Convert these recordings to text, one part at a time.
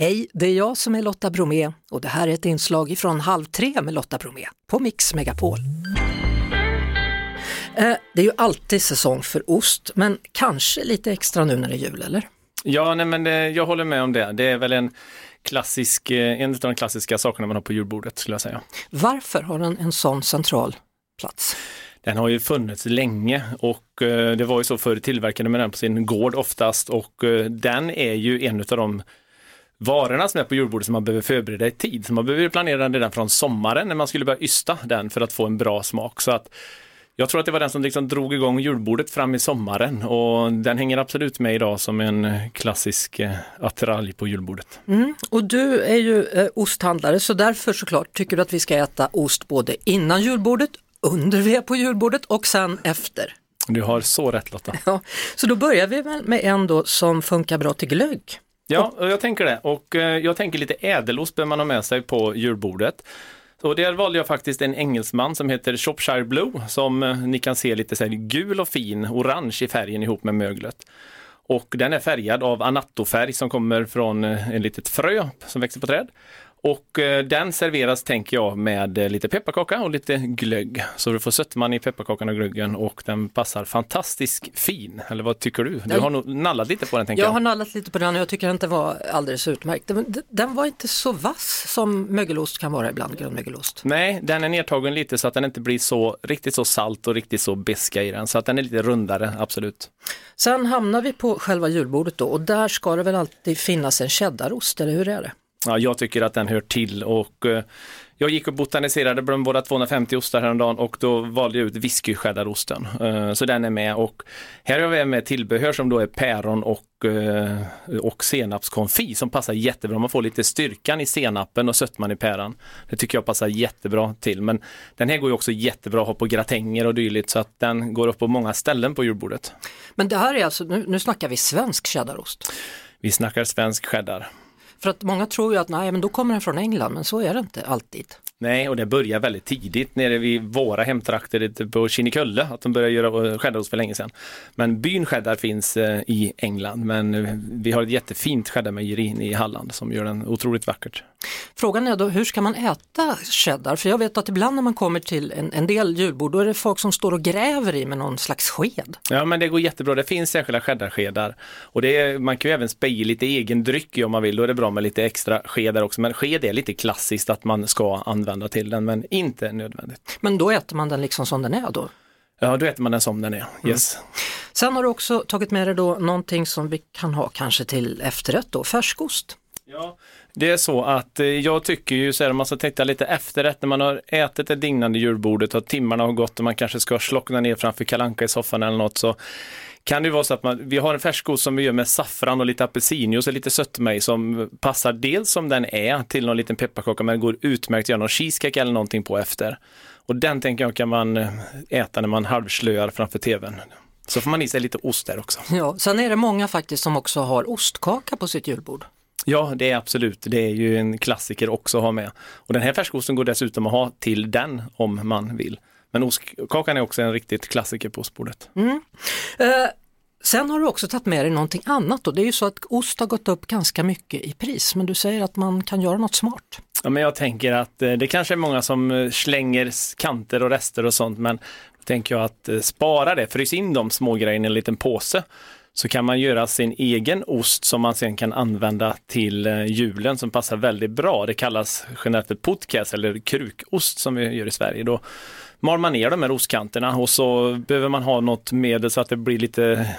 Hej, det är jag som är Lotta Bromé och det här är ett inslag från Halv tre med Lotta Bromé på Mix Megapol. Eh, det är ju alltid säsong för ost, men kanske lite extra nu när det är jul, eller? Ja, nej, men det, jag håller med om det. Det är väl en klassisk, eh, en av de klassiska sakerna man har på julbordet skulle jag säga. Varför har den en sån central plats? Den har ju funnits länge och eh, det var ju så förr tillverkade man den på sin gård oftast och den är ju en av de varorna som är på julbordet som man behöver förbereda i tid. Så man behöver planera den redan från sommaren när man skulle börja ysta den för att få en bra smak. Så att jag tror att det var den som liksom drog igång julbordet fram i sommaren och den hänger absolut med idag som en klassisk eh, attiralj på julbordet. Mm. Och du är ju eh, osthandlare så därför såklart tycker du att vi ska äta ost både innan julbordet, under vi är på julbordet och sen efter. Du har så rätt Lotta. Ja, så då börjar vi med en då som funkar bra till glögg. Ja, jag tänker det. Och eh, jag tänker lite ädelost bör man ha med sig på julbordet. Och där valde jag faktiskt en engelsman som heter Shropshire Blue som eh, ni kan se lite så här gul och fin, orange i färgen ihop med möglet. Och den är färgad av anattofärg som kommer från eh, en litet frö som växer på träd. Och eh, den serveras, tänker jag, med eh, lite pepparkaka och lite glögg. Så du får sötman i pepparkakan och glöggen och den passar fantastiskt fin. Eller vad tycker du? Du har nog nallat lite på den, tänker jag. Jag har nallat lite på den och jag tycker att den var alldeles utmärkt. Den, var inte så vass som mögelost kan vara ibland, grönmögelost. Nej, den är nedtagen lite så att den inte blir så riktigt så salt och riktigt så beska i den. Så att den är lite rundare, absolut. Sen hamnar vi på själva julbordet då och där ska det väl alltid finnas en cheddarost, eller hur är det? Ja, jag tycker att den hör till och eh, jag gick och botaniserade bland våra 250 ostar häromdagen och då valde jag ut whisky-cheddarosten. Eh, så den är med och här har vi med tillbehör som då är päron och, eh, och senapskonfi som passar jättebra. Man får lite styrkan i senapen och sötman i päran. Det tycker jag passar jättebra till. Men den här går ju också jättebra att ha på gratänger och dylikt så att den går upp på många ställen på julbordet. Men det här är alltså, nu, nu snackar vi svensk cheddarost? Vi snackar svensk cheddar. För att många tror ju att nej, men då kommer den från England, men så är det inte alltid. Nej, och det börjar väldigt tidigt nere vid våra hemtrakter på Kinnekulle, att de började göra eh, cheddarost för länge sedan. Men byn cheddar finns eh, i England, men eh, vi har ett jättefint cheddarmejeri i Halland som gör den otroligt vackert. Frågan är då, hur ska man äta cheddar? För jag vet att ibland när man kommer till en, en del julbord, då är det folk som står och gräver i med någon slags sked. Ja, men det går jättebra. Det finns särskilda cheddarskedar och det är, man kan ju även speja lite egen dryck i om man vill. Då är det bra med lite extra skedar också. Men sked är lite klassiskt att man ska använda till den, men inte nödvändigt. Men då äter man den liksom som den är då? Ja, då äter man den som den är. Yes. Mm. Sen har du också tagit med dig då någonting som vi kan ha kanske till efterrätt då, färskost. Ja, det är så att eh, jag tycker ju så här, om man ska titta lite efterrätt när man har ätit det dignande julbordet och timmarna har gått och man kanske ska slockna ner framför kalanka i soffan eller något så kan det vara så att man, vi har en färskost som vi gör med saffran och lite apelsinjuice och lite sötma i som passar dels som den är till någon liten pepparkaka men det går utmärkt att göra någon cheesecake eller någonting på efter. Och den tänker jag kan man eh, äta när man halvslöar framför tvn. Så får man i sig lite ost där också. Ja, sen är det många faktiskt som också har ostkaka på sitt julbord. Ja, det är absolut. Det är ju en klassiker också att ha med. Och den här färskosten går dessutom att ha till den om man vill. Men ostkakan är också en riktigt klassiker på ostbordet. Mm. Eh, sen har du också tagit med dig någonting annat och det är ju så att ost har gått upp ganska mycket i pris men du säger att man kan göra något smart. Ja, men jag tänker att eh, det kanske är många som eh, slänger kanter och rester och sånt men då tänker jag att eh, spara det, frys in de små grejerna i en liten påse så kan man göra sin egen ost som man sen kan använda till eh, julen som passar väldigt bra. Det kallas generellt för podcast eller krukost som vi gör i Sverige. Då mal man ner de här ostkanterna och så behöver man ha något medel så att det blir lite,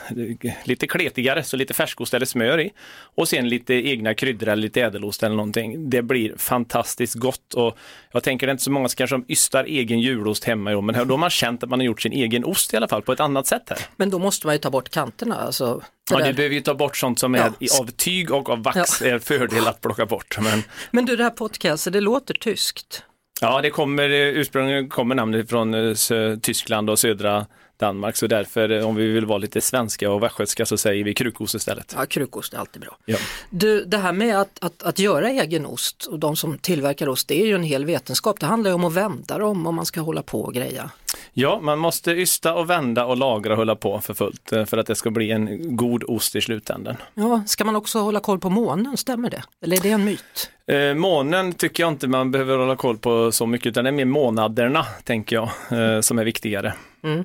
lite kletigare, så lite färskost eller smör i. Och sen lite egna kryddor eller lite ädelost eller någonting. Det blir fantastiskt gott och jag tänker det är inte så många som kanske ystar egen julost hemma i år, men då har man känt att man har gjort sin egen ost i alla fall på ett annat sätt här. Men då måste man ju ta bort kanterna. Alltså ja, du behöver ju ta bort sånt som är ja. av tyg och av vax ja. är fördel att plocka bort. Men, men du, det här podcastet, det låter tyskt. Ja, det kommer, eh, ursprungligen kommer namnet från eh, Tyskland och södra Danmark. Så därför, om vi vill vara lite svenska och västgötska så säger vi krukost istället. Ja, krukost är alltid bra. Ja. Du, det här med att, att, att göra egen ost och de som tillverkar ost, det är ju en hel vetenskap. Det handlar ju om att vända dem om man ska hålla på och greja. Ja, man måste ysta och vända och lagra och hålla på för fullt eh, för att det ska bli en god ost i slutändan. Ja, ska man också hålla koll på månen, stämmer det? Eller är det en myt? Eh, månen tycker jag inte man behöver hålla koll på så mycket utan det är mer månaderna, tänker jag, eh, som är viktigare. Mm.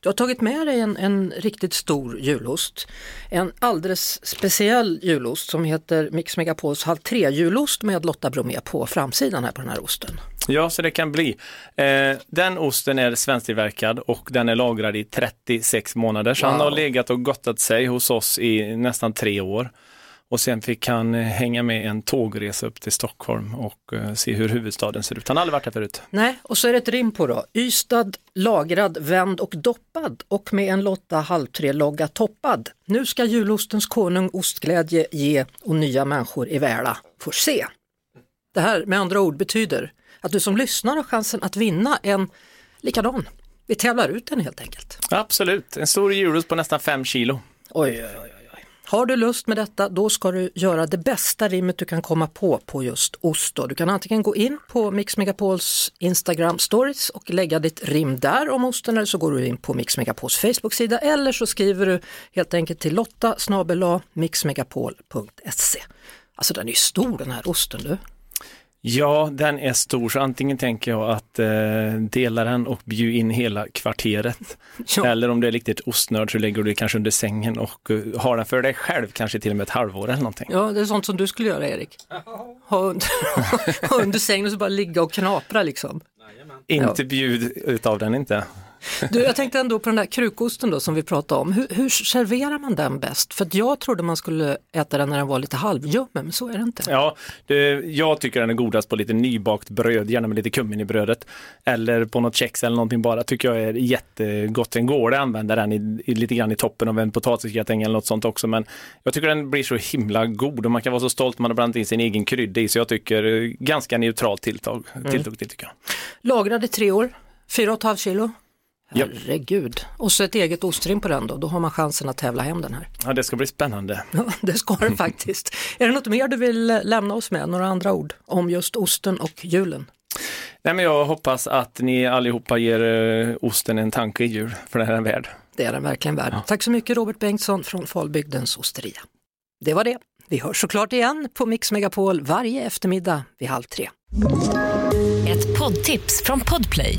Du har tagit med dig en, en riktigt stor julost. En alldeles speciell julost som heter Mix Megapols halv 3 julost med Lotta Bromé på framsidan här på den här osten. Ja, så det kan bli. Eh, den osten är svensktillverkad och den är lagrad i 36 månader. Så Wow. han har legat och gottat sig hos oss i nästan tre år. Och sen fick han eh, hänga med en tågresa upp till Stockholm och eh, se hur huvudstaden ser ut. Han har aldrig varit där förut. Nej, och så är det ett rim på då. Ystad, lagrad, vänd och doppad och med en Lotta halv 3-logga toppad. Nu ska julostens konung ostglädje ge och nya människor i Väla får se. Det här med andra ord betyder att du som lyssnar har chansen att vinna en likadan. Vi tävlar ut den helt enkelt. Absolut, en stor julost på nästan fem kilo. Oj, oj, oj, oj. Har du lust med detta, då ska du göra det bästa rimmet du kan komma på på just ost. Då. Du kan antingen gå in på Mix Megapols Instagram stories och lägga ditt rim där om osten eller så går du in på Mix Megapols Facebook-sida eller så skriver du helt enkelt till Lotta snabel-a mixmegapol.se. Alltså den är ju stor den här osten du. Ja, den är stor, så antingen tänker jag att eh, dela den och bjuda in hela kvarteret. Ja. Eller om det är riktigt ostnörd så lägger du det kanske under sängen och eh, har den för dig själv, kanske till och med ett halvår eller någonting. Ja, det är sånt som du skulle göra Erik. Ha under, ha under sängen och så bara ligga och knapra liksom. Inte bjud utav den inte. Du, jag tänkte ändå på den där krukosten då som vi pratade om. Hur, hur serverar man den bäst? För jag trodde man skulle äta den när den var lite halvljummen, men så är det inte. Ja, det, jag tycker den är godast på lite nybakt bröd, gärna med lite kummin i brödet. Eller på något kex eller någonting bara, tycker jag är jättegott. Den går det att använda den i, i, lite grann i toppen av en potatisgratäng eller något sånt också. Men jag tycker den blir så himla god och man kan vara så stolt man har blandat in sin egen krydda i. Så jag tycker eh, ganska neutralt tilltag, tilltag till tycker jag. Lagrad i tre år, fyra och ett halvt kilo. Ja. Herregud. Och så ett eget ostrim på den då, då har man chansen att tävla hem den här. Ja, det ska bli spännande. Ja, det ska det faktiskt. Är det något mer du vill lämna oss med, några andra ord om just osten och julen? Nej, men jag hoppas att ni allihopa ger eh, osten en tanke i jul, för det här är den värd. Det är den verkligen värd. Tack så mycket Robert Bengtsson från Falbygdens osteria. Det var det. Vi hörs såklart igen på Mix Megapol varje eftermiddag vid halv tre. Ett poddtips från Podplay.